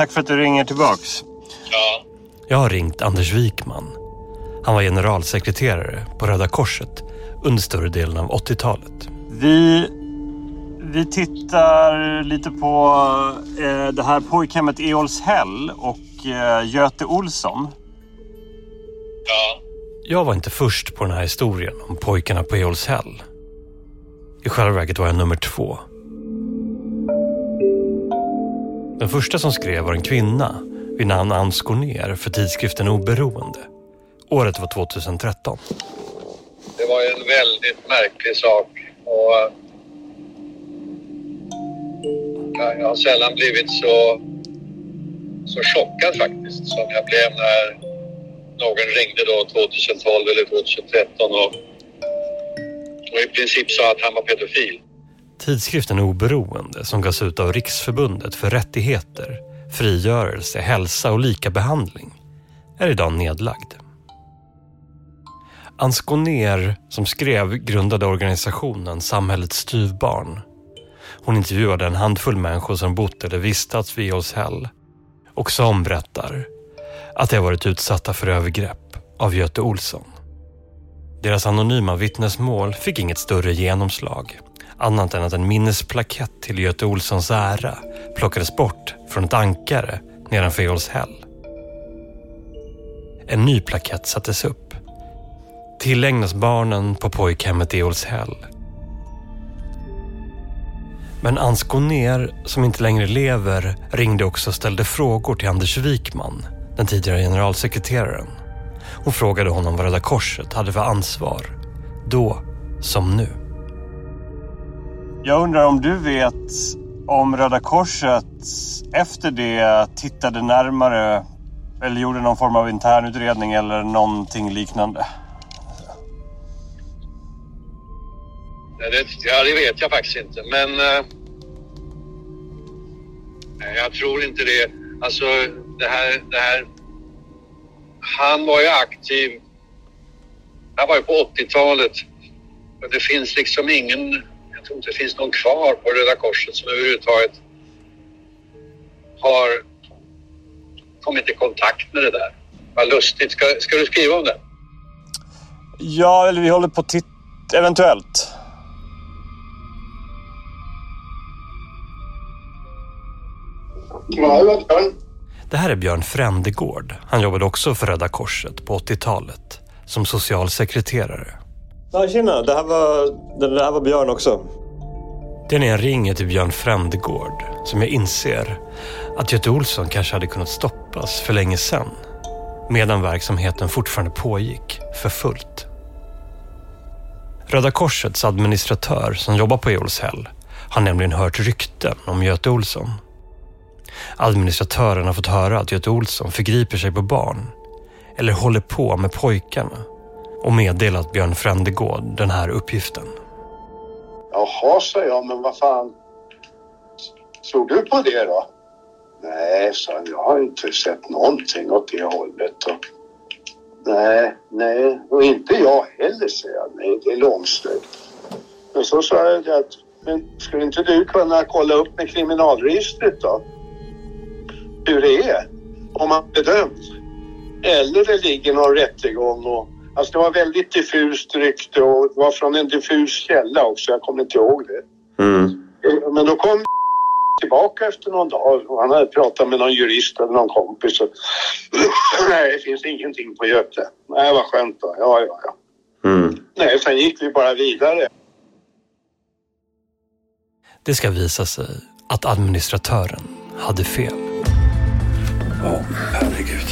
tack för att du ringer tillbaks. Ja. Jag har ringt Anders Wikman. Han var generalsekreterare på Röda Korset under större delen av 80-talet. Vi, vi tittar lite på eh, det här pojkhemmet Eolshäll och eh, Göte Olsson. Ja. Jag var inte först på den här historien om pojkarna på Eolshäll. I själva verket var jag nummer två. Den första som skrev var en kvinna vid namn Ann Skorner för tidskriften Oberoende. Året var 2013. Det var en väldigt märklig sak. Och jag har sällan blivit så, så chockad faktiskt som jag blev när någon ringde då 2012 eller 2013 och, och i princip sa att han var pedofil. Tidskriften Oberoende som gavs ut av Riksförbundet för rättigheter, frigörelse, hälsa och likabehandling är idag nedlagd. Ann som skrev, grundade organisationen Samhällets styvbarn. Hon intervjuade en handfull människor som bott eller vistats vid Eolshäll och som berättar att de har varit utsatta för övergrepp av Göte Olsson. Deras anonyma vittnesmål fick inget större genomslag annat än att en minnesplakett till Göte Olssons ära plockades bort från ett ankare nedanför Eolshäll. En ny plakett sattes upp. Tillägnas barnen på pojkhemmet Eolshäll. Men Ans Gonér, som inte längre lever, ringde också och ställde frågor till Anders Wikman, den tidigare generalsekreteraren. Hon frågade honom vad Röda Korset hade för ansvar, då som nu. Jag undrar om du vet om Röda Korset efter det tittade närmare eller gjorde någon form av internutredning eller någonting liknande? Ja, det, ja, det vet jag faktiskt inte. Men eh, jag tror inte det. Alltså det här, det här. Han var ju aktiv. Han var ju på 80-talet. Det finns liksom ingen. Tror inte det finns någon kvar på Röda Korset som överhuvudtaget har kommit i kontakt med det där. Vad lustigt. Ska, ska du skriva om det? Ja, eller vi håller på att. Eventuellt. Det här är Björn Frändegård. Han jobbade också för Röda Korset på 80-talet som socialsekreterare. Ja, tjena. Det här var, det här var Björn också. Det är när jag ringer till Björn Frändegård som jag inser att Göte Olsson kanske hade kunnat stoppas för länge sedan medan verksamheten fortfarande pågick för fullt. Röda Korsets administratör som jobbar på Eolshäll har nämligen hört rykten om Göte Olsson. Administratören har fått höra att Göte Olsson förgriper sig på barn eller håller på med pojkarna och meddelat Björn Frändegård den här uppgiften. Jaha, sa jag, men vad fan. Tror du på det då? Nej, sa han, jag har inte sett någonting åt det hållet. Och... Nej, nej, och inte jag heller, säger jag. Nej, det är långsökt. Men så sa jag att, men skulle inte du kunna kolla upp med kriminalregistret då? Hur det är? Om man bedömt? Eller det ligger någon rättegång och Alltså det var väldigt diffust rykte och det var från en diffus källa också. Jag kommer inte ihåg det. Eh, Men då kom tillbaka efter någon dag och han hade pratat med någon jurist eller någon kompis. Och Nej, det finns ingenting på Göte. Nej, vad skönt då. Ja, ja, ja. Nej, sen gick vi bara vidare. Det ska visa sig att administratören hade fel. Ja, herregud.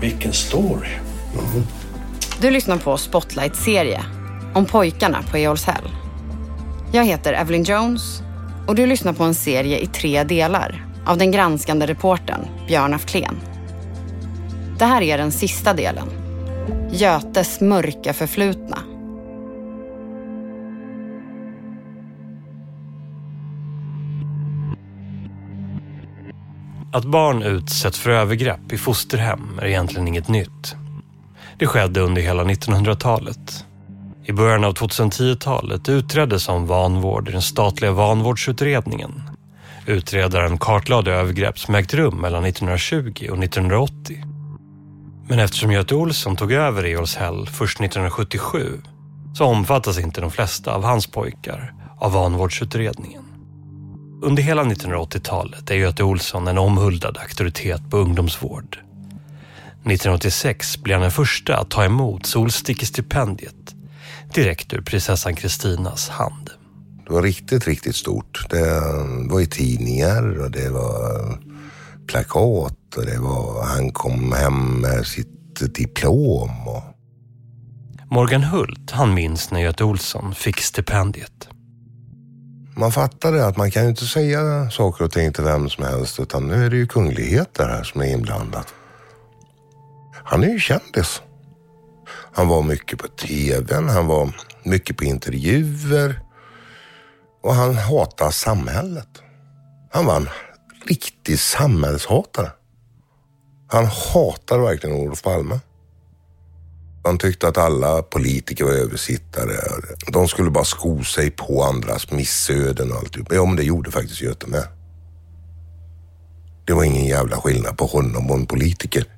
Vilken story. Du lyssnar på Spotlight-serie om pojkarna på Eolshäll. Jag heter Evelyn Jones och du lyssnar på en serie i tre delar av den granskande reportern Björn af Kleen. Det här är den sista delen. Götes mörka förflutna. Att barn utsätts för övergrepp i fosterhem är egentligen inget nytt. Det skedde under hela 1900-talet. I början av 2010-talet utreddes om vanvård i den statliga vanvårdsutredningen. Utredaren kartlade övergrepp som ägt rum mellan 1920 och 1980. Men eftersom Göte Olsson tog över Eolshäll först 1977 så omfattas inte de flesta av hans pojkar av vanvårdsutredningen. Under hela 1980-talet är Göte Olsson en omhuldad auktoritet på ungdomsvård. 1986 blir han den första att ta emot Solstickestipendiet direkt ur prinsessan Kristinas hand. Det var riktigt, riktigt stort. Det var i tidningar och det var plakat och det var, han kom hem med sitt diplom. Och... Morgan Hult, han minns när Göte Olsson fick stipendiet. Man fattade att man kan ju inte säga saker och ting till vem som helst utan nu är det ju kungligheter här som är inblandat. Han är ju kändis. Han var mycket på tvn, han var mycket på intervjuer och han hatade samhället. Han var en riktig samhällshatare. Han hatade verkligen Olof Palme. Han tyckte att alla politiker var översittare. De skulle bara sko sig på andras missöden och allt. Ja, men det gjorde faktiskt Göte med. Det var ingen jävla skillnad på honom och en politiker.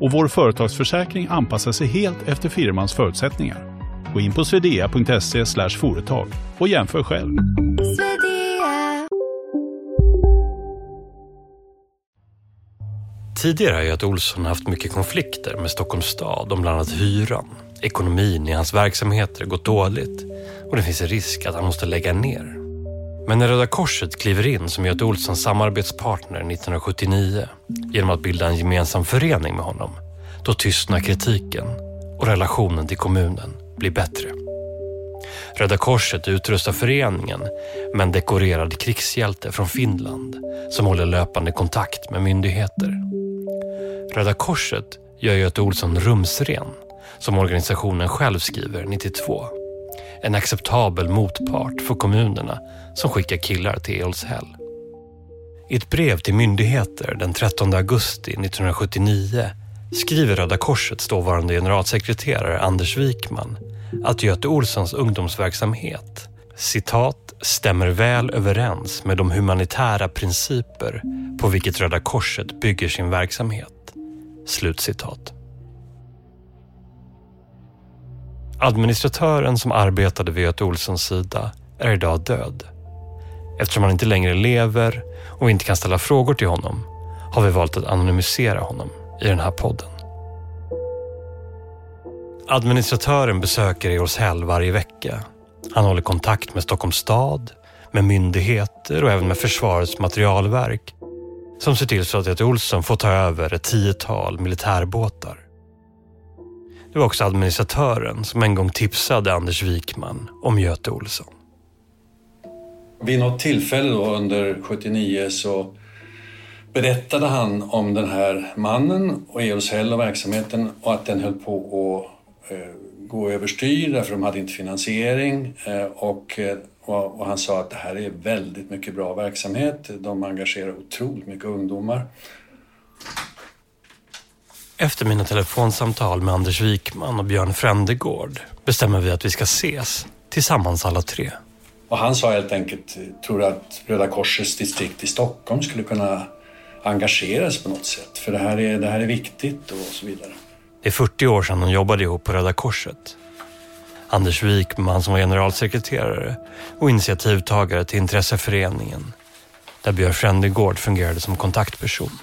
och vår företagsförsäkring anpassar sig helt efter firmans förutsättningar. Gå in på swedea.se företag och jämför själv. Tidigare har Göte Olsson haft mycket konflikter med Stockholms stad om bland annat hyran. Ekonomin i hans verksamheter gått dåligt och det finns en risk att han måste lägga ner. Men när Röda Korset kliver in som Göte Olssons samarbetspartner 1979 genom att bilda en gemensam förening med honom, då tystnar kritiken och relationen till kommunen blir bättre. Röda Korset utrustar föreningen med en dekorerad krigshjälte från Finland som håller löpande kontakt med myndigheter. Röda Korset gör Göte Olsson rumsren, som organisationen själv skriver 92. En acceptabel motpart för kommunerna som skickar killar till Eolshäll. I ett brev till myndigheter den 13 augusti 1979 skriver Röda Korsets dåvarande generalsekreterare Anders Wikman att Göte Olssons ungdomsverksamhet citat, stämmer väl överens med de humanitära principer på vilket Röda Korset bygger sin verksamhet. Slutcitat. Administratören som arbetade vid Göte Olssons sida är idag död. Eftersom han inte längre lever och vi inte kan ställa frågor till honom har vi valt att anonymisera honom i den här podden. Administratören besöker Eolshäll varje vecka. Han håller kontakt med Stockholms stad, med myndigheter och även med Försvarets materialverk som ser till så att Göte Olsson får ta över ett tiotal militärbåtar. Det var också administratören som en gång tipsade Anders Wikman om Göte Olsson. Vid något tillfälle då under 79 så berättade han om den här mannen och Eolshäll och verksamheten och att den höll på att eh, gå överstyr därför de hade inte finansiering eh, eh, och, och, han sa att det här är väldigt mycket bra verksamhet. De engagerar otroligt mycket ungdomar. Efter mina telefonsamtal med Anders Wikman och Björn Frändegård bestämmer vi att vi ska ses tillsammans alla tre. Och han sa helt enkelt, tror du att Röda Korsets distrikt i Stockholm skulle kunna engageras på något sätt? För det här är, det här är viktigt och så vidare. Det är 40 år sedan de jobbade ihop på Röda Korset. Anders Wikman som var generalsekreterare och initiativtagare till intresseföreningen där Björn Frändegård fungerade som kontaktperson.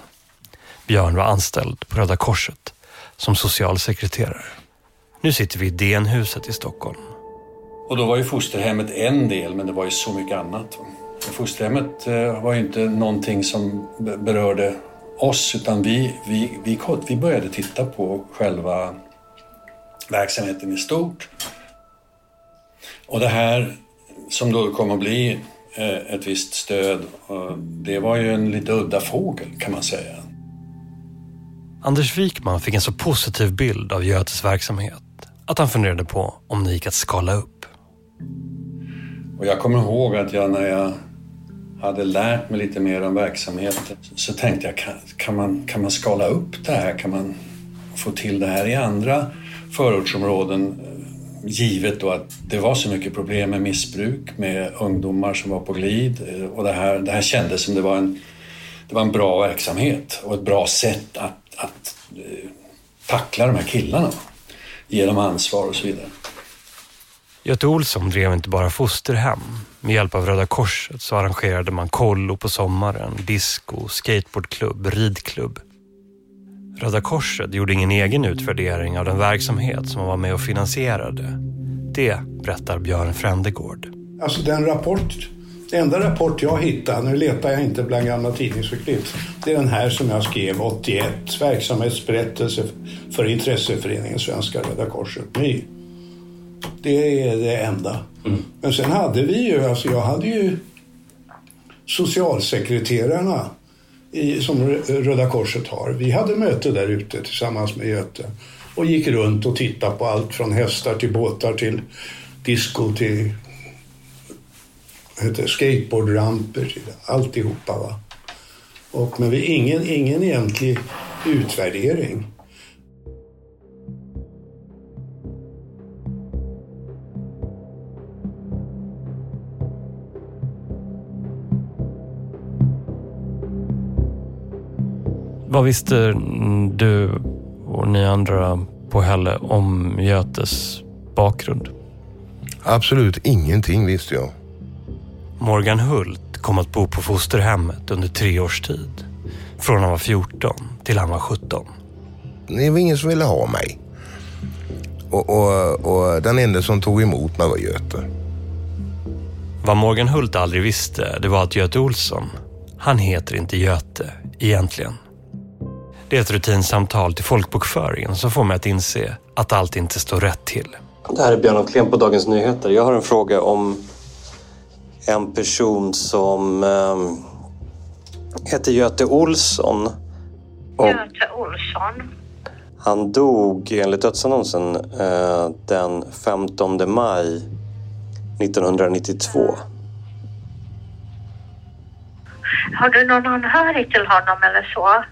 Björn var anställd på Röda Korset som socialsekreterare. Nu sitter vi i DN-huset i Stockholm. Och då var ju fosterhemmet en del, men det var ju så mycket annat. Fosterhemmet eh, var ju inte någonting som berörde oss, utan vi, vi, vi, vi började titta på själva verksamheten i stort. Och det här som då kom att bli eh, ett visst stöd. Eh, det var ju en lite udda fågel kan man säga. Anders Wikman fick en så positiv bild av Götes verksamhet att han funderade på om det gick att skala upp. Och jag kommer ihåg att jag när jag hade lärt mig lite mer om verksamheten så tänkte jag, kan, kan, man, kan man skala upp det här? Kan man få till det här i andra förortsområden? Givet då att det var så mycket problem med missbruk, med ungdomar som var på glid och det här, det här kändes som det var en, det var en bra verksamhet och ett bra sätt att, att eh, tackla de här killarna. Ge dem ansvar och så vidare. Göte Olsson drev inte bara fosterhem. Med hjälp av Röda Korset så arrangerade man kollo på sommaren, disco, skateboardklubb, ridklubb. Röda Korset gjorde ingen egen utvärdering av den verksamhet som man var med och finansierade. Det berättar Björn Frändegård. Alltså den rapport, enda rapport jag hittade, nu letar jag inte bland gamla tidningsurklipp, det är den här som jag skrev 81, verksamhetsberättelse för intresseföreningen Svenska Röda Korset, ny. Det är det enda. Mm. Men sen hade vi ju, alltså jag hade ju socialsekreterarna i, som Röda Korset har. Vi hade möte där ute tillsammans med Göte och gick runt och tittade på allt från hästar till båtar till disco till heter, skateboardramper alltihopa. Va? Och, men vi ingen, ingen egentlig utvärdering. Vad visste du och ni andra på Hälle om Götes bakgrund? Absolut ingenting visste jag. Morgan Hult kom att bo på fosterhemmet under tre års tid. Från han var 14 till han var 17. Det var ingen som ville ha mig. Och, och, och den enda som tog emot mig var Göte. Vad Morgan Hult aldrig visste, det var att Göte Olsson, han heter inte Göte egentligen. Det är ett rutinsamtal till folkbokföringen som får mig att inse att allt inte står rätt till. Det här är Björn Åhlén på Dagens Nyheter. Jag har en fråga om en person som eh, heter Göte Olsson. Och Göte Olsson? Han dog enligt dödsannonsen eh, den 15 maj 1992. Har du någon anhörig till honom eller så?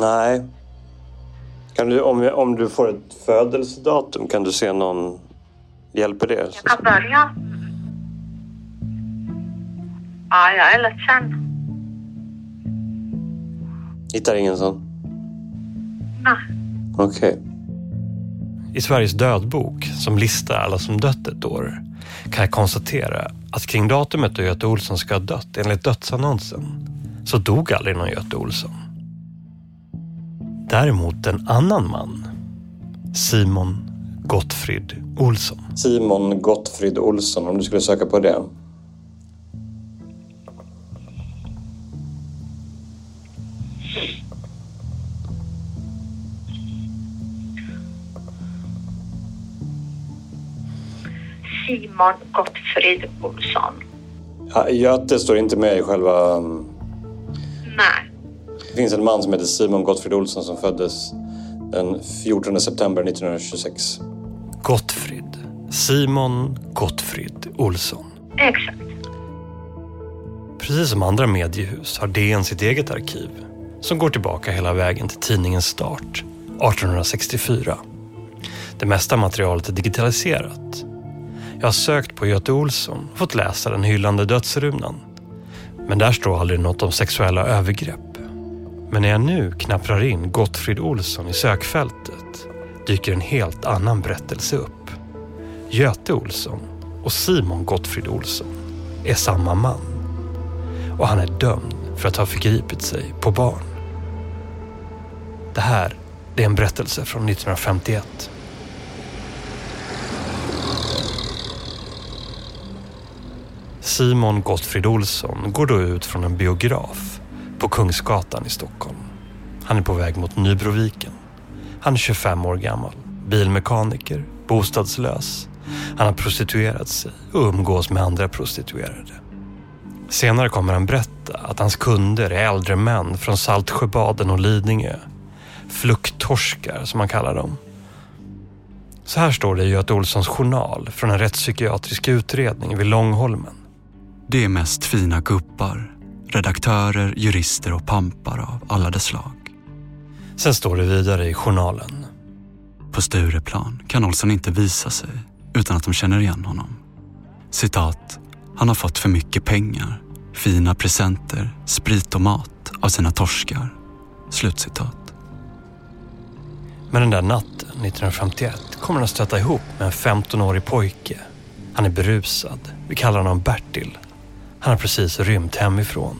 Nej. Kan du, om, om du får ett födelsedatum, kan du se någon... Hjälper det? Jag kan börja. Ja, jag är ledsen. Hittar ingen sån? Nej. Okej. Okay. I Sveriges dödbok, som listar alla som dött ett år, kan jag konstatera att kring datumet då Göte Olsson ska ha dött, enligt dödsannonsen, så dog aldrig någon Göte Olsson. Däremot en annan man. Simon Gottfrid Olsson. Simon Gottfrid Olsson, om du skulle söka på det. Simon Gottfrid Olsson. Ja, Göte står inte med i själva... Nej. Det finns en man som heter Simon Gottfrid Olsson som föddes den 14 september 1926. Gottfrid. Simon Gottfrid Olsson. Exakt. Precis som andra mediehus har DN sitt eget arkiv som går tillbaka hela vägen till tidningens start 1864. Det mesta materialet är digitaliserat. Jag har sökt på Göte Olsson och fått läsa den hyllande dödsrunan. Men där står aldrig något om sexuella övergrepp. Men när jag nu knapprar in Gottfrid Olsson i sökfältet dyker en helt annan berättelse upp. Göte Olsson och Simon Gottfrid Olsson är samma man. Och han är dömd för att ha förgripit sig på barn. Det här är en berättelse från 1951. Simon Gottfrid Olsson går då ut från en biograf på Kungsgatan i Stockholm. Han är på väg mot Nybroviken. Han är 25 år gammal, bilmekaniker, bostadslös, Han har prostituerat sig och umgås med andra prostituerade. Senare kommer han berätta att hans kunder är äldre män från Saltsjöbaden och Lidingö. Flukttorskar som man kallar dem. Så här står det i Göte Olssons journal från en rättspsykiatrisk utredning vid Långholmen. Det är mest fina gubbar, redaktörer, jurister och pampar av alla dess slag. Sen står det vidare i journalen. På Stureplan kan Olsson inte visa sig utan att de känner igen honom. Citat. Han har fått för mycket pengar, fina presenter, sprit och mat av sina torskar. Slutcitat. Men den där natten 1951 kommer han att stöta ihop med en 15-årig pojke. Han är berusad. Vi kallar honom Bertil. Han har precis rymt hemifrån.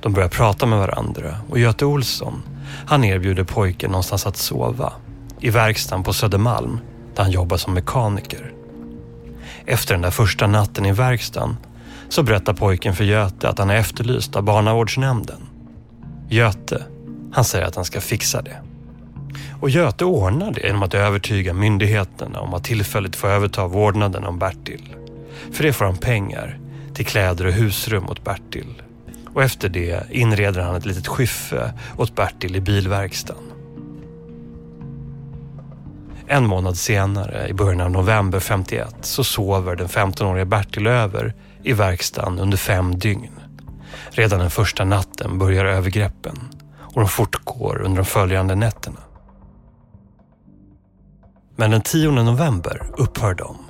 De börjar prata med varandra och Göte Olsson, han erbjuder pojken någonstans att sova. I verkstaden på Södermalm, där han jobbar som mekaniker. Efter den där första natten i verkstaden så berättar pojken för Göte att han är efterlyst av barnavårdsnämnden. Göte, han säger att han ska fixa det. Och Göte ordnar det genom att övertyga myndigheterna om att tillfälligt få överta vårdnaden om Bertil. För det får han pengar till kläder och husrum åt Bertil. Och efter det inreder han ett litet skyffe åt Bertil i bilverkstaden. En månad senare, i början av november 51, så sover den 15-åriga Bertil över i verkstaden under fem dygn. Redan den första natten börjar övergreppen och de fortgår under de följande nätterna. Men den 10 november upphör de.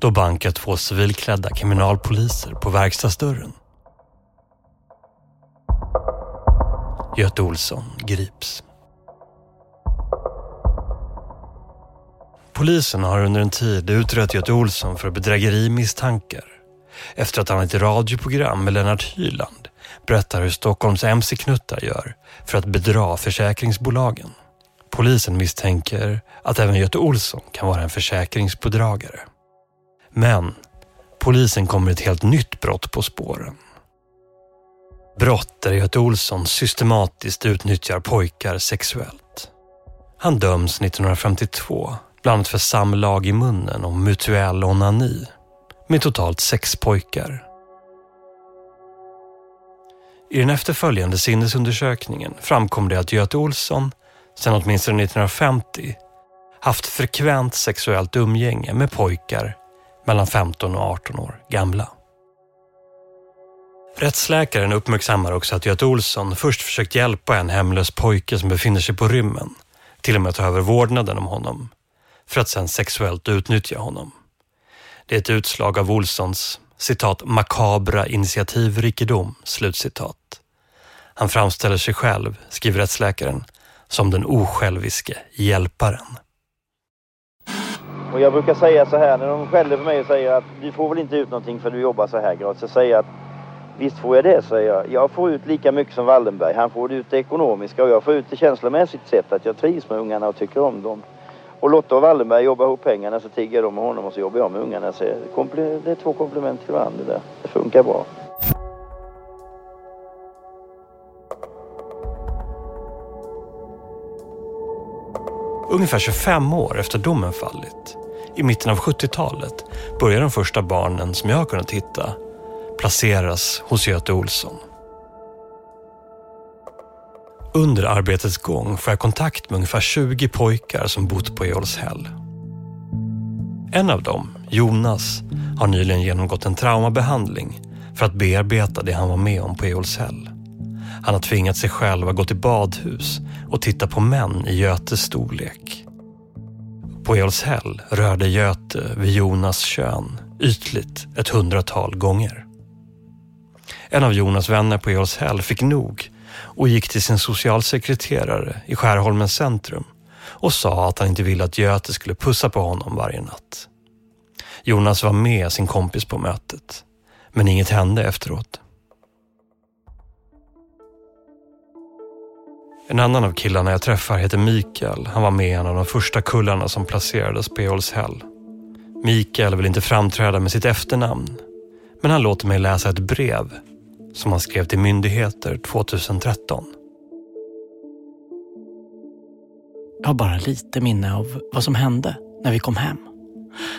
Då bankar två civilklädda kriminalpoliser på verkstadsdörren. Göte Olsson grips. Polisen har under en tid utrett Göte Olsson för bedrägerimisstankar efter att han i ett radioprogram med Lennart Hyland berättar hur Stockholms mc-knuttar gör för att bedra försäkringsbolagen. Polisen misstänker att även Göte Olsson kan vara en försäkringsbedragare. Men polisen kommer ett helt nytt brott på spåren. Brott där Göte Olsson systematiskt utnyttjar pojkar sexuellt. Han döms 1952 bland annat för samlag i munnen och mutuell onani med totalt sex pojkar. I den efterföljande sinnesundersökningen framkom det att Göte Olsson sedan åtminstone 1950 haft frekvent sexuellt umgänge med pojkar mellan 15 och 18 år gamla. Rättsläkaren uppmärksammar också att Göte Olsson först försökt hjälpa en hemlös pojke som befinner sig på rymmen, till och med ta över vårdnaden om honom, för att sedan sexuellt utnyttja honom. Det är ett utslag av Olssons citat makabra initiativrikedom, slutcitat. Han framställer sig själv, skriver rättsläkaren, som den osjälviske hjälparen. Och jag brukar säga så här när de skäller på mig och säger att du får väl inte ut någonting för du jobbar så här gratis. Så säger jag att visst får jag det, säger jag. Jag får ut lika mycket som Wallenberg. Han får ut det ekonomiska och jag får ut det känslomässigt sett att jag trivs med ungarna och tycker om dem. Och Lotta och Wallenberg jobbar ihop pengarna så tigger de med honom och så jobbar jag med ungarna. Så det är två komplement till varandra där. Det funkar bra. Ungefär 25 år efter domen fallit, i mitten av 70-talet, börjar de första barnen som jag har kunnat hitta placeras hos Göte Olsson. Under arbetets gång får jag kontakt med ungefär 20 pojkar som bott på Eolshäll. En av dem, Jonas, har nyligen genomgått en traumabehandling för att bearbeta det han var med om på Eolshäll. Han har tvingat sig själv att gå till badhus och titta på män i Götes storlek. På Eolshäll rörde Göte vid Jonas kön ytligt ett hundratal gånger. En av Jonas vänner på Eolshäll fick nog och gick till sin socialsekreterare i Skärholmens centrum och sa att han inte ville att Göte skulle pussa på honom varje natt. Jonas var med sin kompis på mötet, men inget hände efteråt. En annan av killarna jag träffar heter Mikael. Han var med i en av de första kullarna som placerades på Eolshäll. Mikael vill inte framträda med sitt efternamn, men han låter mig läsa ett brev som han skrev till myndigheter 2013. Jag har bara lite minne av vad som hände när vi kom hem.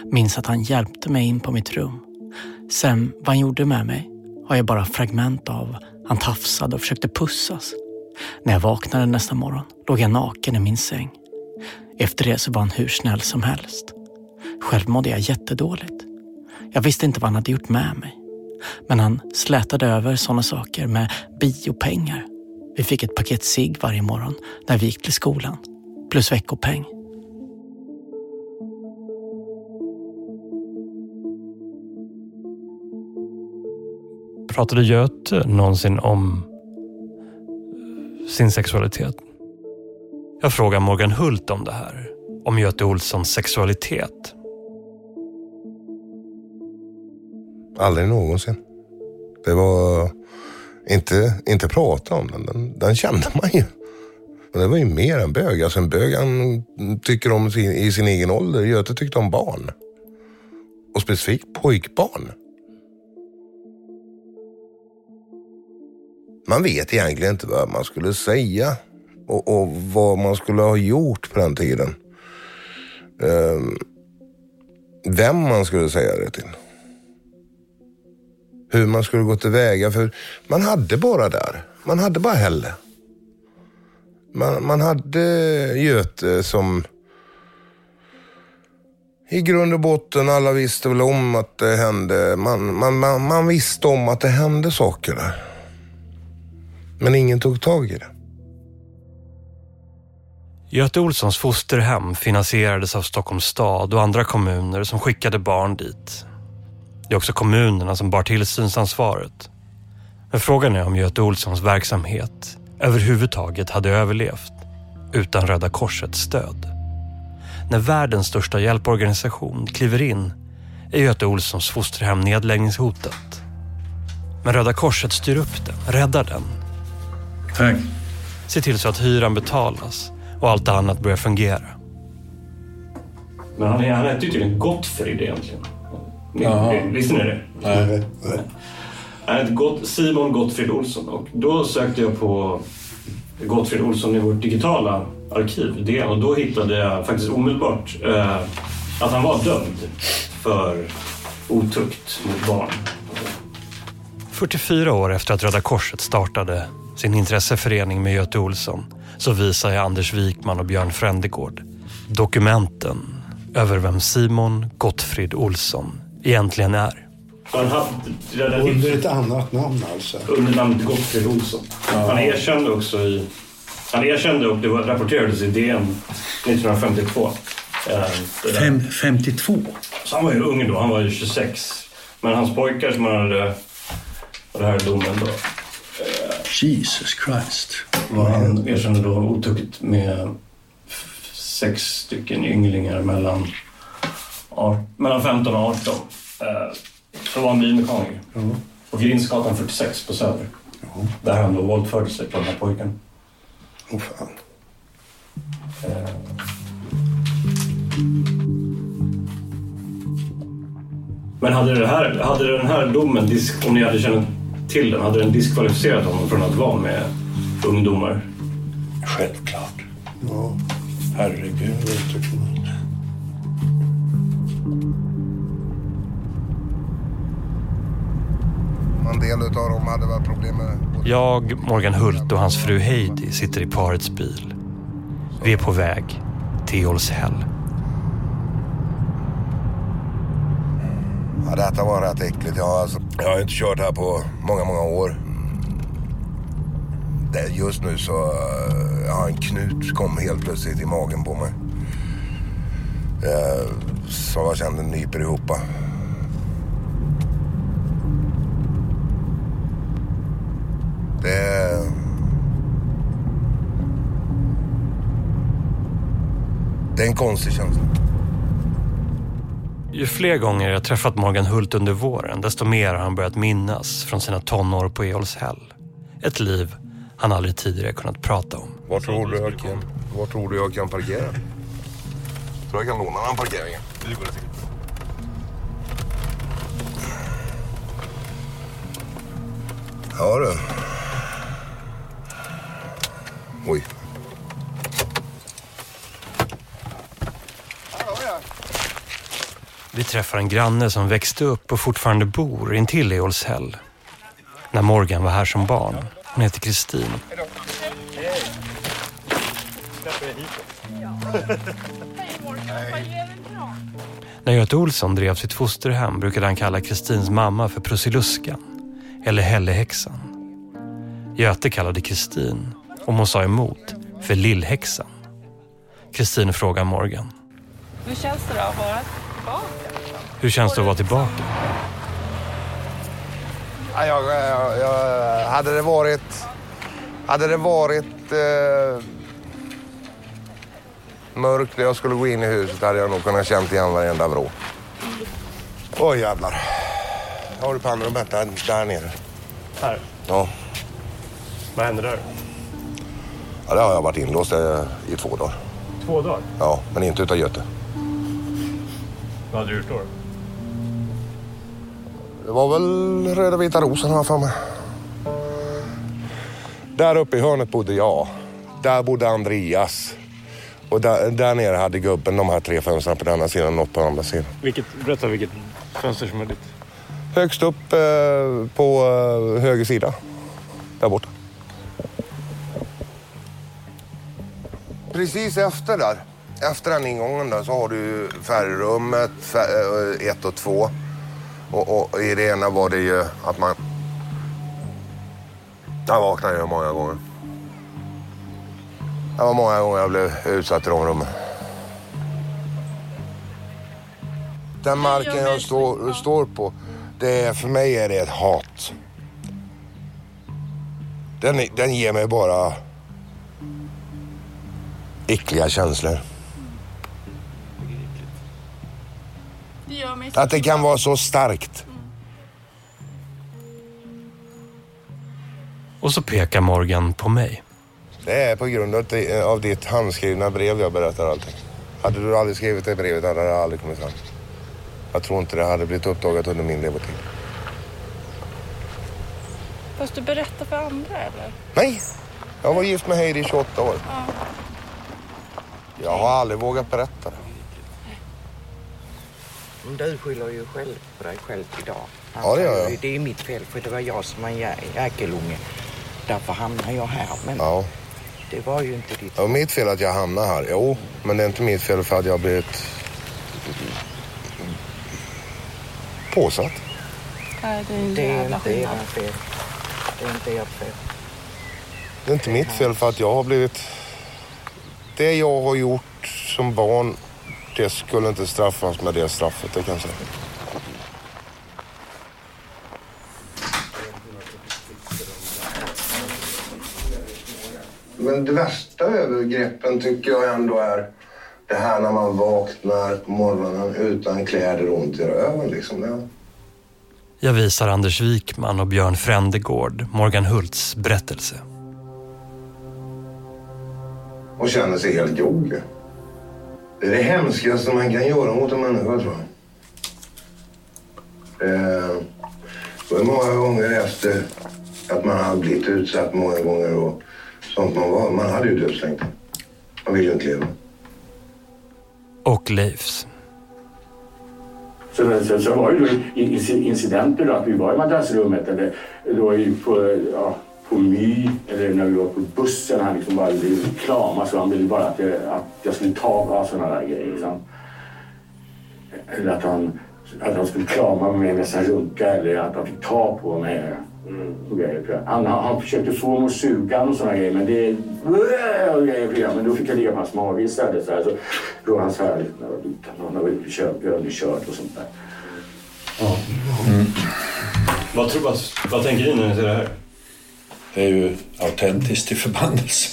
Minns att han hjälpte mig in på mitt rum. Sen vad han gjorde med mig har jag bara fragment av. Han tafsade och försökte pussas. När jag vaknade nästa morgon låg jag naken i min säng. Efter det så var han hur snäll som helst. Själv mådde jag jättedåligt. Jag visste inte vad han hade gjort med mig. Men han slätade över sådana saker med biopengar. Vi fick ett paket sig varje morgon när vi gick till skolan. Plus veckopeng. Pratade Göte någonsin om sin sexualitet? Jag frågar Morgan Hult om det här. Om Göte Olssons sexualitet. Aldrig någonsin. Det var inte, inte prata om den. den. Den kände man ju. Men det var ju mer än bög. Alltså en bög han tycker om sin, i sin egen ålder. Göte tyckte om barn. Och specifikt pojkbarn. Man vet egentligen inte vad man skulle säga och, och vad man skulle ha gjort på den tiden. Um, vem man skulle säga det till. Hur man skulle gå tillväga. För man hade bara där. Man hade bara Helle. Man, man hade Göte som i grund och botten alla visste väl om att det hände. Man, man, man, man visste om att det hände saker där. Men ingen tog tag i det. Göte Olssons fosterhem finansierades av Stockholms stad och andra kommuner som skickade barn dit. Det är också kommunerna som bar tillsynsansvaret. Men frågan är om Göte Olssons verksamhet överhuvudtaget hade överlevt utan Röda Korsets stöd. När världens största hjälporganisation kliver in är Göte Olssons fosterhem nedläggningshotat. Men Röda Korset styr upp den, räddar den. Tack. Se till så att hyran betalas och allt annat börjar fungera. Men han, han hette ju tydligen Gottfrid egentligen. Jaha. Visste ni det? Nej. Han hette Gott, Simon Gottfrid Olsson och då sökte jag på Gottfrid Olsson i vårt digitala arkiv, DN, och då hittade jag faktiskt omedelbart eh, att han var dömd för otukt mot barn. 44 år efter att Röda Korset startade sin intresseförening med Göte Olsson så visar jag Anders Wikman och Björn Frändegård dokumenten över vem Simon Gottfrid Olsson egentligen är. Under ett annat namn alltså? Under namnet Gottfrid Olsson. Han erkände också i... Han erkände och det var- rapporterades i DN 1952. Eh. Fem, 52? Så han var ju ung då, han var ju 26. Men hans pojkar som han hade... Det här är domen då. Jesus Christ. Var han erkände då otuktigt med sex stycken ynglingar mellan, mellan 15 och 18. Eh, Så var han bilmekaniker. På Grindsgatan 46 på Söder. Där han då våldförde sig på den här pojken. Åh fan. Eh, Men hade, det här, hade den här domen, om ni hade känt till den, hade den diskvalificerat honom från att vara med ungdomar? Självklart. Ja. Herregud. En del utav dem hade väl problem med... Jag, Morgan Hult och hans fru Heidi sitter i parets bil. Vi är på väg till Olshäll. Ja, detta var rätt äckligt. Jag, har alltså, jag har inte kört här på många, många år. Det, just nu så eh, har ja, har en knut kom helt plötsligt i magen på mig. Eh, uh, så jag kände nyper ihop. Det... Det är en konstig känsla. Ju fler gånger jag träffat Morgan Hult under våren, desto mer har han börjat minnas från sina tonår på Eolshäll. Ett liv han aldrig tidigare kunnat prata om. Var tror du jag kan, var tror du jag kan parkera? Tror jag kan låna den parkeringen? Ja du. Oj. Träffar en granne som växte upp och fortfarande bor intill Eolshäll. När Morgan var här som barn. Hon heter Kristin. När Göte Olsson drev sitt fosterhem brukade han kalla Kristins mamma för Prussiluskan eller Hällehäxan. Göte kallade Kristin, om hon sa emot, för Lillhäxan. Kristin frågar Morgan. Hur känns det då att vara? Hur känns det att vara tillbaka? Ja, jag, jag, jag, hade det varit... Hade det varit eh, mörkt när jag skulle gå in i huset hade jag nog kunnat känt igen varenda vrå. Oj jävlar. Har du pannrummet där, där nere? Här? Ja. Vad hände där? ja. Det har jag varit inlåst eh, i två dagar. Två dagar? Ja, men inte utav Göte. Vad hade du gjort då? Det var väl Röda Vita Rosen har jag för mig. Där uppe i hörnet bodde jag. Där bodde Andreas. Och där, där nere hade gubben de här tre fönstren på denna sidan och något på andra sidan. Vilket, berätta vilket fönster som är ditt. Högst upp eh, på eh, höger sida. Där borta. Precis efter där, efter den ingången där, så har du färgrummet fär, eh, ett och två. Och, och i det ena var det ju att man... Jag vaknade ju många gånger. Det var många gånger jag blev utsatt i de rummen. Den marken jag står, står på, det är, för mig är det ett hat. Den, den ger mig bara äckliga känslor. Att det kan vara så starkt. Och så pekar Morgan på mig. Det är på grund av, det- av ditt handskrivna brev jag berättar allting. Hade du aldrig skrivit det brevet hade det aldrig kommit fram. Jag tror inte det hade blivit uppdagat under min levertid. Fast du berättar för andra eller? Nej! Jag var gift med Heidi i 28 år. Ja. Jag har aldrig vågat berätta det. Men Du skyller ju själv på dig själv idag. Han Ja, det gör säger jag. ju, Det är mitt fel för det var jag som var en jä- jäkelunge. Därför hamnar jag här. Men Ja. det var ju inte ditt Det var mitt fel att jag hamnade här. Jo, men det är inte mitt fel för att jag har blivit påsatt. Nej, det är en Det är jävla inte ert fel. Det är inte ert fel. Det är inte mitt fel för att jag har blivit... Det jag har gjort som barn, det skulle inte straffas med det straffet, det kan jag säga. Men det värsta övergreppen tycker jag ändå är det här när man vaknar på morgonen utan kläder och ont i röven. Liksom. Jag visar Anders Wikman och Björn Frändegård Morgan Hults berättelse. och känner sig helt jog. Det är det hemskaste man kan göra mot en människa, tror jag. Eh, det var många gånger efter att man hade blivit utsatt många gånger och sånt man var. Man hade ju dödslängtan. Man vill ju inte leva. Och Leifs. Så, så, så var det då in- incidenter då, att vi var i madrassrummet eller då i- på, ja, på My eller när vi var på bussen. Han liksom bara ville krama så han ville bara att, jag- att jag skulle ta av sådana där grejer. Liksom. Eller att han, att han skulle krama mig medan han runkade eller att han fick ta på mig. Och grejer. Han, han, han försökte få mig att suga och sådana grejer men det... Och grejer, men då fick jag ligga på hans mage istället. Så här, så låg han så här när jag var liten. Han har väl kört, kört och sånt där. Vad, tror, vad, vad tänker ni när ni ser det här? Det är ju autentiskt till förbannelse.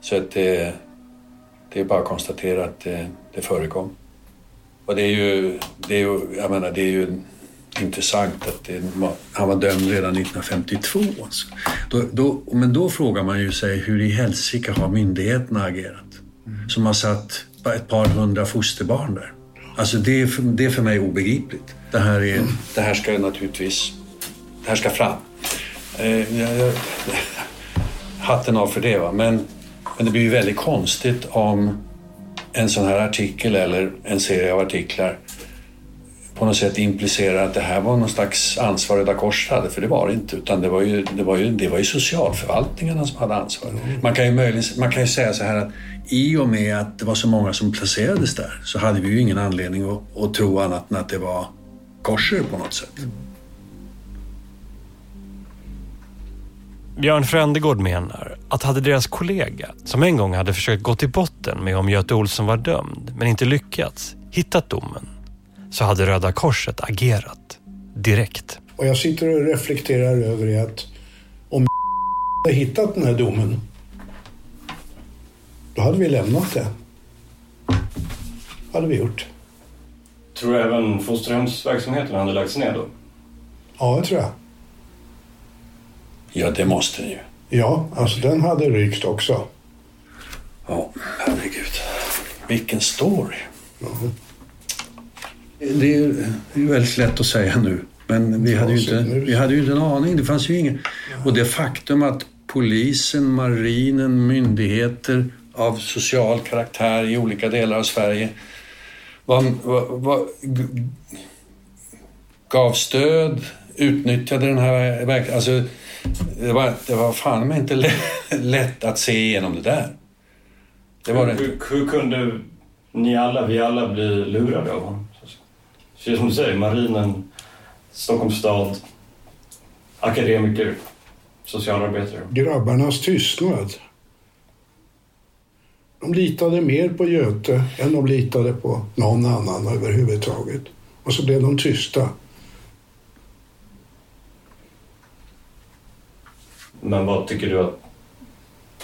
Så att det, det är bara att konstatera att det, det förekom. Och det är ju, det är ju, jag menar, det är ju intressant att det, han var dömd redan 1952. Alltså. Då, då, men då frågar man ju sig hur i helsike har myndigheterna agerat? Som har satt ett par hundra fosterbarn där. Alltså det är, för, det är för mig obegripligt. Det här, är, det här ska naturligtvis det här ska fram. Eh, hatten av för det. Va? Men, men det blir ju väldigt konstigt om en sån här artikel eller en serie av artiklar på något sätt implicerar att det här var någon slags ansvar Röda Korset hade, för det var det inte. Utan det var ju, det var ju, det var ju socialförvaltningarna som hade ansvar. Man kan, ju möjligen, man kan ju säga så här att i och med att det var så många som placerades där så hade vi ju ingen anledning att, att tro annat än att det var korser på något sätt. Björn Frändegård menar att hade deras kollega, som en gång hade försökt gå till botten med om Göte Olsson var dömd, men inte lyckats, hittat domen, så hade Röda Korset agerat direkt. Och jag sitter och reflekterar över det att om hade hittat den här domen, då hade vi lämnat det. hade vi gjort. Tror du även fosterhemsverksamheten hade lagts ner då? Ja, det tror jag. Ja, det måste den ju. Ja, alltså den hade rykt också. Ja, herregud. Vilken story. Det är ju det är ju väldigt lätt att säga nu. Men vi hade, ju inte, vi hade ju inte en aning. Det fanns ju ingen. Och det faktum att polisen, marinen, myndigheter av social karaktär i olika delar av Sverige var, var, var, gav stöd, utnyttjade den här verk- alltså, det var, det var fan mig inte lätt, lätt att se igenom det där. Det var det inte. hur, hur kunde ni alla, vi alla, bli lurade av honom? Så det som du säger, marinen, Stockholms stad, akademiker, socialarbetare. Grabbarnas tystnad. De litade mer på Göte än de litade på någon annan överhuvudtaget. Och så blev de tysta. Men vad tycker du att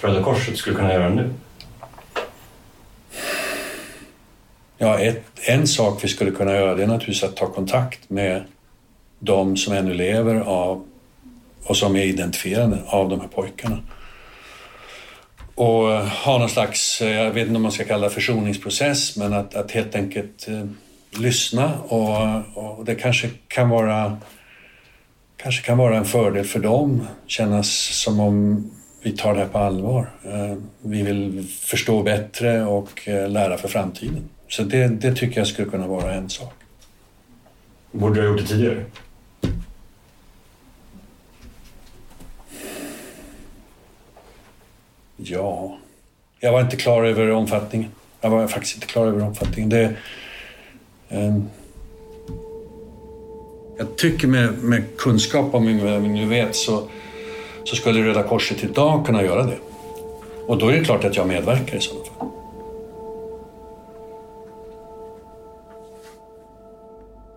Röda Korset skulle kunna göra nu? Ja, ett, en sak vi skulle kunna göra det är naturligtvis att ta kontakt med de som ännu lever av, och som är identifierade av de här pojkarna. Och eh, ha någon slags, eh, jag vet inte om man ska kalla det försoningsprocess, men att, att helt enkelt eh, lyssna och, och det kanske kan vara kanske kan vara en fördel för dem, kännas som om vi tar det här på allvar. Eh, Vi vill förstå bättre och eh, lära för framtiden. Så det, det tycker jag skulle kunna vara en sak. Borde du ha gjort det tidigare? Ja, jag var inte klar över omfattningen. Jag var faktiskt inte klar över omfattningen. Det, ehm, jag tycker med, med kunskap om vad vi nu vet så, så skulle Röda Korset idag kunna göra det. Och då är det klart att jag medverkar i sådana fall.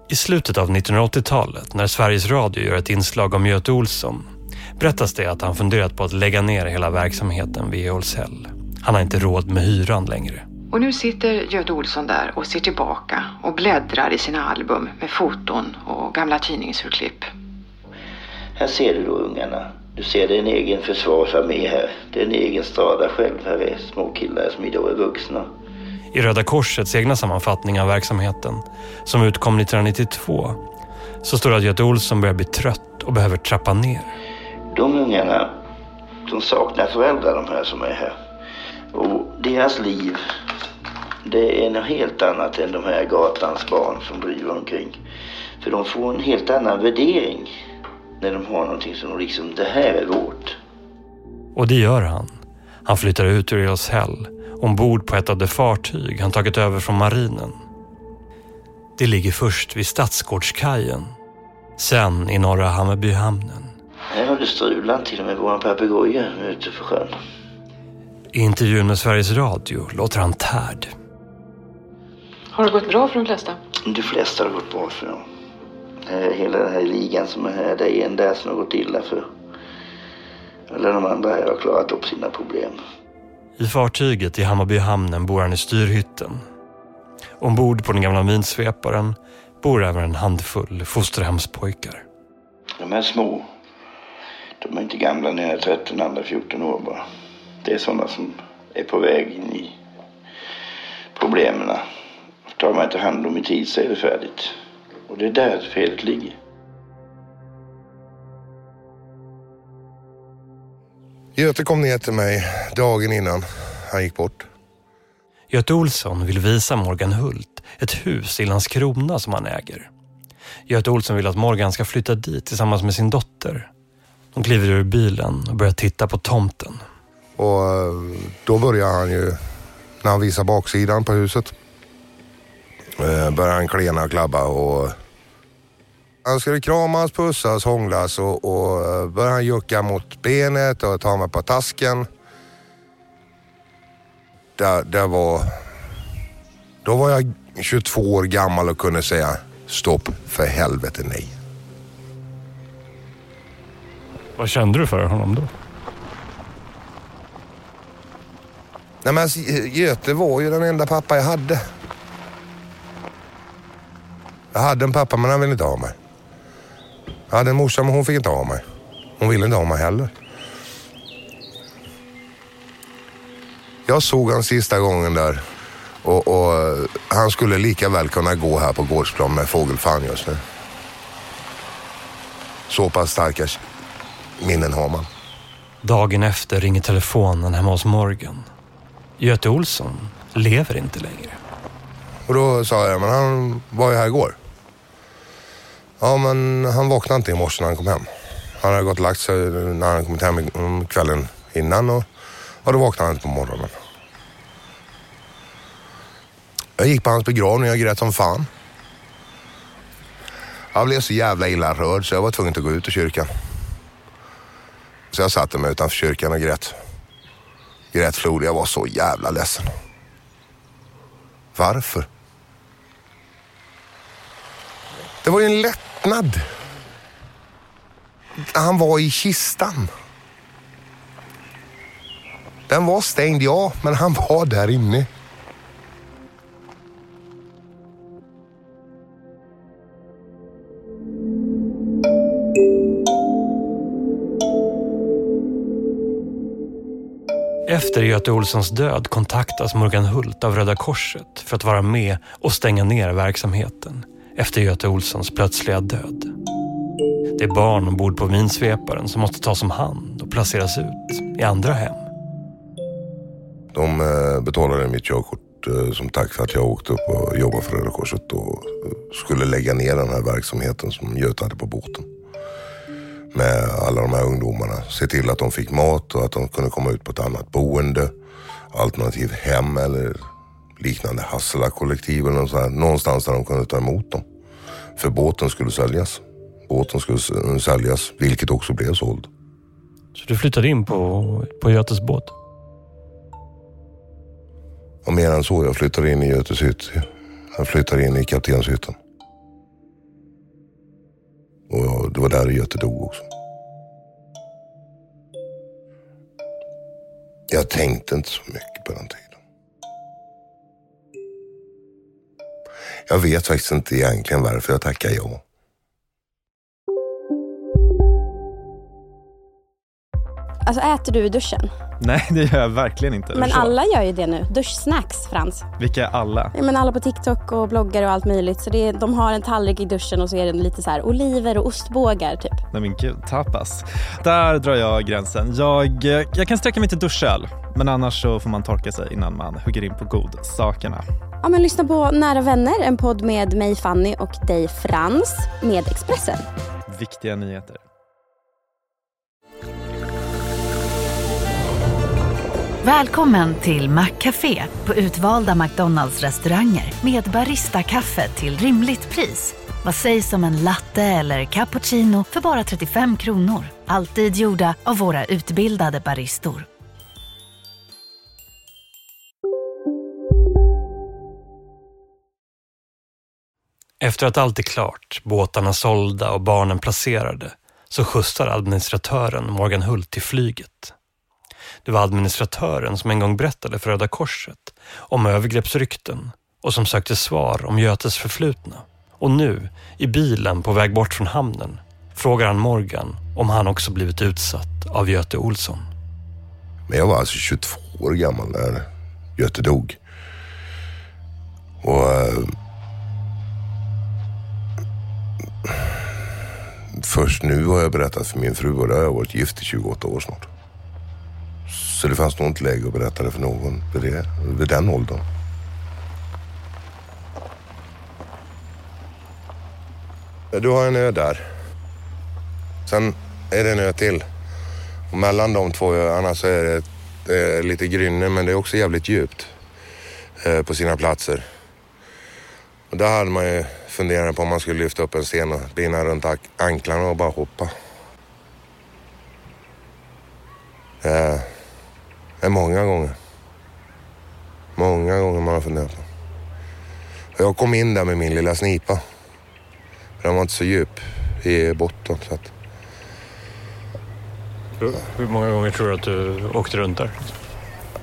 I slutet av 1980-talet, när Sveriges Radio gör ett inslag om Göte Olsson, berättas det att han funderat på att lägga ner hela verksamheten vid Eolshäll. Han har inte råd med hyran längre. Och nu sitter Göte Olsson där och ser tillbaka och bläddrar i sina album med foton och gamla tidningsurklipp. Här ser du då ungarna. Du ser det är en egen försvarsarmé här. Det är en egen stad där själv. Här är små killar som idag är vuxna. I Röda Korsets egna sammanfattning av verksamheten, som utkom 1992, så står det att Göte Olsson börjar bli trött och behöver trappa ner. De ungarna, de saknar föräldrar de här som är här. Och deras liv, det är något helt annat än de här gatans barn som driver omkring. För de får en helt annan värdering när de har någonting som liksom, det här är vårt. Och det gör han. Han flyttar ut ur Eolshäll ombord på ett av de fartyg han tagit över från marinen. Det ligger först vid Stadsgårdskajen, sen i norra Hammarbyhamnen. Här har det strulat till och med våran papegoja ute för sjön. I intervjun med Sveriges Radio låter han tärd. Har det gått bra för de flesta? De flesta har gått bra för dem. Hela den här ligan som är här, det är en där som har gått illa för. Alla de andra här har klarat upp sina problem. I fartyget i Hammarbyhamnen bor han i styrhytten. Ombord på den gamla minsveparen bor även en handfull fosterhemspojkar. De är små. De är inte gamla, när jag är 13, andra 14 år bara. Det är sådana som är på väg in i problemen. Tar man inte hand om i tid så är det färdigt. Och det är där felet ligger. Göte kom ner till mig dagen innan han gick bort. Göte Olsson vill visa Morgan Hult ett hus i Landskrona som han äger. Göte Olsson vill att Morgan ska flytta dit tillsammans med sin dotter. De kliver ur bilen och börjar titta på tomten. Och eh, då börjar han ju, när han visar baksidan på huset, eh, börjar han klena och klabba och han skulle kramas, pussas, hånglas och, och eh, börjar han jucka mot benet och ta mig på tasken. Det, det var... Då var jag 22 år gammal och kunde säga stopp, för helvete nej. Vad kände du för honom då? Nej men alltså, Göte var ju den enda pappa jag hade. Jag hade en pappa men han ville inte ha mig. Jag hade en morsa men hon fick inte ha mig. Hon ville inte ha mig heller. Jag såg han sista gången där och, och han skulle lika väl kunna gå här på gårdsplan med fågelfan just nu. Så pass starka minnen har man. Dagen efter ringer telefonen hemma hos Morgan. Göte Olsson lever inte längre. Och då sa jag, men han var ju här igår. Ja, men han vaknade inte i morse när han kom hem. Han hade gått och lagt sig när han kommit hem kvällen innan och, och då vaknade han inte på morgonen. Jag gick på hans begravning och grät som fan. Jag blev så jävla illa rörd så jag var tvungen att gå ut ur kyrkan. Så jag satte mig utanför kyrkan och grät. Grät flod. Jag var så jävla ledsen. Varför? Det var ju en lättnad. Han var i kistan. Den var stängd, ja, men han var där inne. Efter Göte Olssons död kontaktas Morgan Hult av Röda Korset för att vara med och stänga ner verksamheten efter Göte Olssons plötsliga död. Det är barn ombord på minsveparen som måste tas om hand och placeras ut i andra hem. De eh, betalade mitt körkort eh, som tack för att jag åkte upp och jobbade för Röda Korset och eh, skulle lägga ner den här verksamheten som Göte hade på båten med alla de här ungdomarna. Se till att de fick mat och att de kunde komma ut på ett annat boende. Alternativt hem eller liknande Hassela-kollektiv eller något någonstans där de kunde ta emot dem. För båten skulle säljas. Båten skulle säljas, vilket också blev såld. Så du flyttade in på, på Götes båt? Och mer än så, jag flyttade in i Götes hytt. Jag flyttade in i kaptenshytten. Och det var där Göte dog också. Jag tänkte inte så mycket på den tiden. Jag vet faktiskt inte egentligen varför jag tackar ja. Alltså äter du i duschen? Nej, det gör jag verkligen inte. Men alla gör ju det nu. Duschsnacks, Frans. Vilka är alla? Ja, men alla på TikTok och bloggar och allt möjligt. Så det är, de har en tallrik i duschen och så är det lite så här oliver och ostbågar typ. Nej men gud, tapas. Där drar jag gränsen. Jag, jag kan sträcka mig till duschöl. Men annars så får man torka sig innan man hugger in på godsakerna. Ja, men lyssna på Nära vänner, en podd med mig Fanny och dig Frans med Expressen. Viktiga nyheter. Välkommen till Maccafé på utvalda McDonalds restauranger med Baristakaffe till rimligt pris. Vad sägs om en latte eller cappuccino för bara 35 kronor? Alltid gjorda av våra utbildade baristor. Efter att allt är klart, båtarna sålda och barnen placerade, så skjutsar administratören Morgan Hult till flyget. Det var administratören som en gång berättade för Röda Korset om övergreppsrykten och som sökte svar om Götes förflutna. Och nu, i bilen på väg bort från hamnen, frågar han Morgan om han också blivit utsatt av Göte Olsson. Men jag var alltså 22 år gammal när Göte dog. Och... Eh, först nu har jag berättat för min fru och då har jag varit gift i 28 år snart. Så det fanns nog inte läge att berätta det för någon vid, det, vid den åldern. Du har en ö där. Sen är det en ö till. Och mellan de två öarna så är det, det är lite grynne men det är också jävligt djupt eh, på sina platser. Och där hade man ju funderat på om man skulle lyfta upp en sten och binda runt anklarna och bara hoppa. Eh, det är många gånger. Många gånger man har funderat på. Jag kom in där med min lilla snipa. Den var inte så djup i botten. Så att, Hur, hur många gånger tror du att du åkte runt där?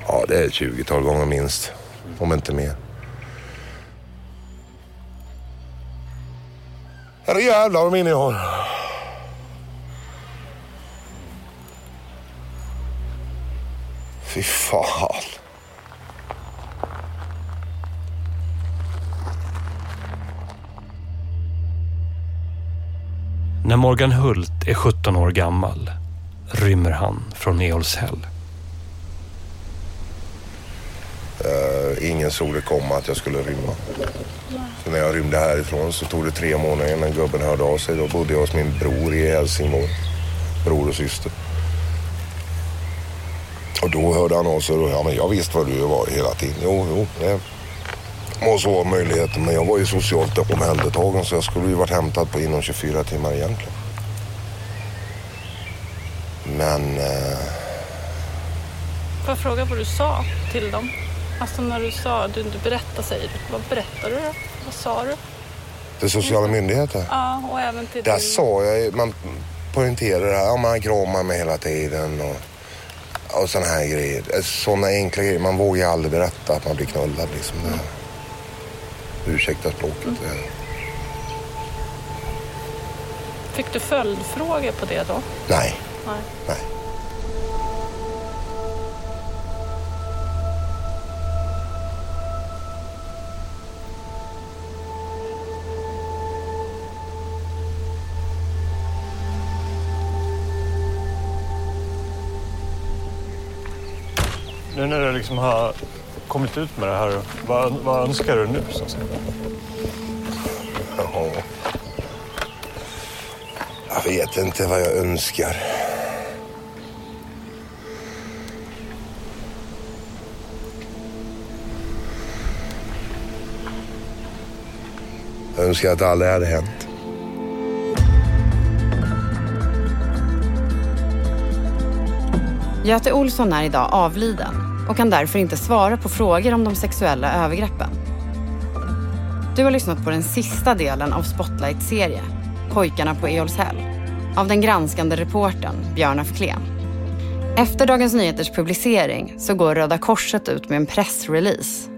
ja, det är ett 20-tal gånger minst. Om inte mer. Herre jävlar vad minne jag har. Fy fan. När Morgan Hult är 17 år gammal rymmer han från Eolshäll. Eh, ingen såg det komma att jag skulle rymma. Så när jag rymde härifrån så tog det tre månader innan gubben hörde av sig. Då bodde jag hos min bror i Helsingborg. Bror och syster. Och då hörde han av sig och ja, men jag visste var du var hela tiden. Jo, jo, det måste vara möjligheten. Men jag var ju socialt omhändertagen så jag skulle ju varit hämtad på inom 24 timmar egentligen. Men eh, Får jag fråga vad du sa till dem? Alltså när du sa, du, du berättade säger du. Vad berättade du då? Vad sa du? det sociala myndigheter. Ja, och även till Där din... sa jag man poängterar det här, ja, man kramar mig hela tiden och, och sådana här grejer. Sådana enkla grejer. Man vågar aldrig berätta att man blir knullad liksom. Det, ursäkta språket. Det, Fick du följdfrågor på det då? nej, Nej. nej. Liksom har kommit ut med det här, vad, vad önskar du nu? Så att säga? Ja. Jag vet inte vad jag önskar. Jag önskar att det aldrig hade hänt. Göte Olsson är idag avliden och kan därför inte svara på frågor om de sexuella övergreppen. Du har lyssnat på den sista delen av Spotlight-serie Pojkarna på Eolshäll av den granskande reportern Björn af Kleen. Efter Dagens Nyheters publicering så går Röda Korset ut med en pressrelease.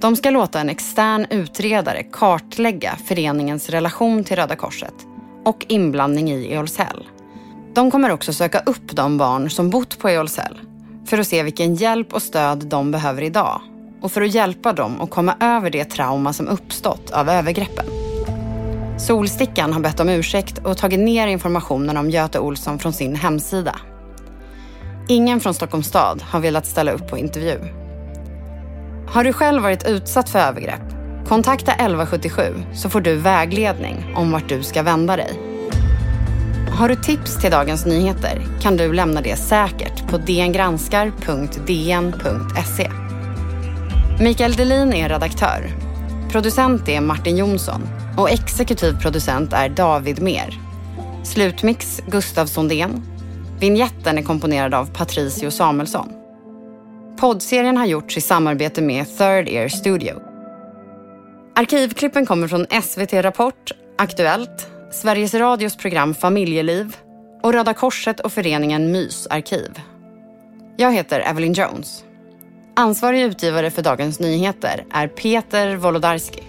De ska låta en extern utredare kartlägga föreningens relation till Röda Korset och inblandning i Eolshäll. De kommer också söka upp de barn som bott på Eolshäll för att se vilken hjälp och stöd de behöver idag och för att hjälpa dem att komma över det trauma som uppstått av övergreppen. Solstickan har bett om ursäkt och tagit ner informationen om Göte Olsson från sin hemsida. Ingen från Stockholms stad har velat ställa upp på intervju. Har du själv varit utsatt för övergrepp? Kontakta 1177 så får du vägledning om vart du ska vända dig. Har du tips till Dagens Nyheter kan du lämna det säkert på dngranskar.dn.se. Mikael Delin är redaktör. Producent är Martin Jonsson och exekutiv producent är David Mer. Slutmix Gustav Sondén. Vinjetten är komponerad av Patricio Samuelsson. Poddserien har gjorts i samarbete med Third Ear Studio. Arkivklippen kommer från SVT Rapport, Aktuellt, Sveriges Radios program Familjeliv och Röda Korset och föreningen Mys arkiv. Jag heter Evelyn Jones. Ansvarig utgivare för Dagens Nyheter är Peter Wolodarski.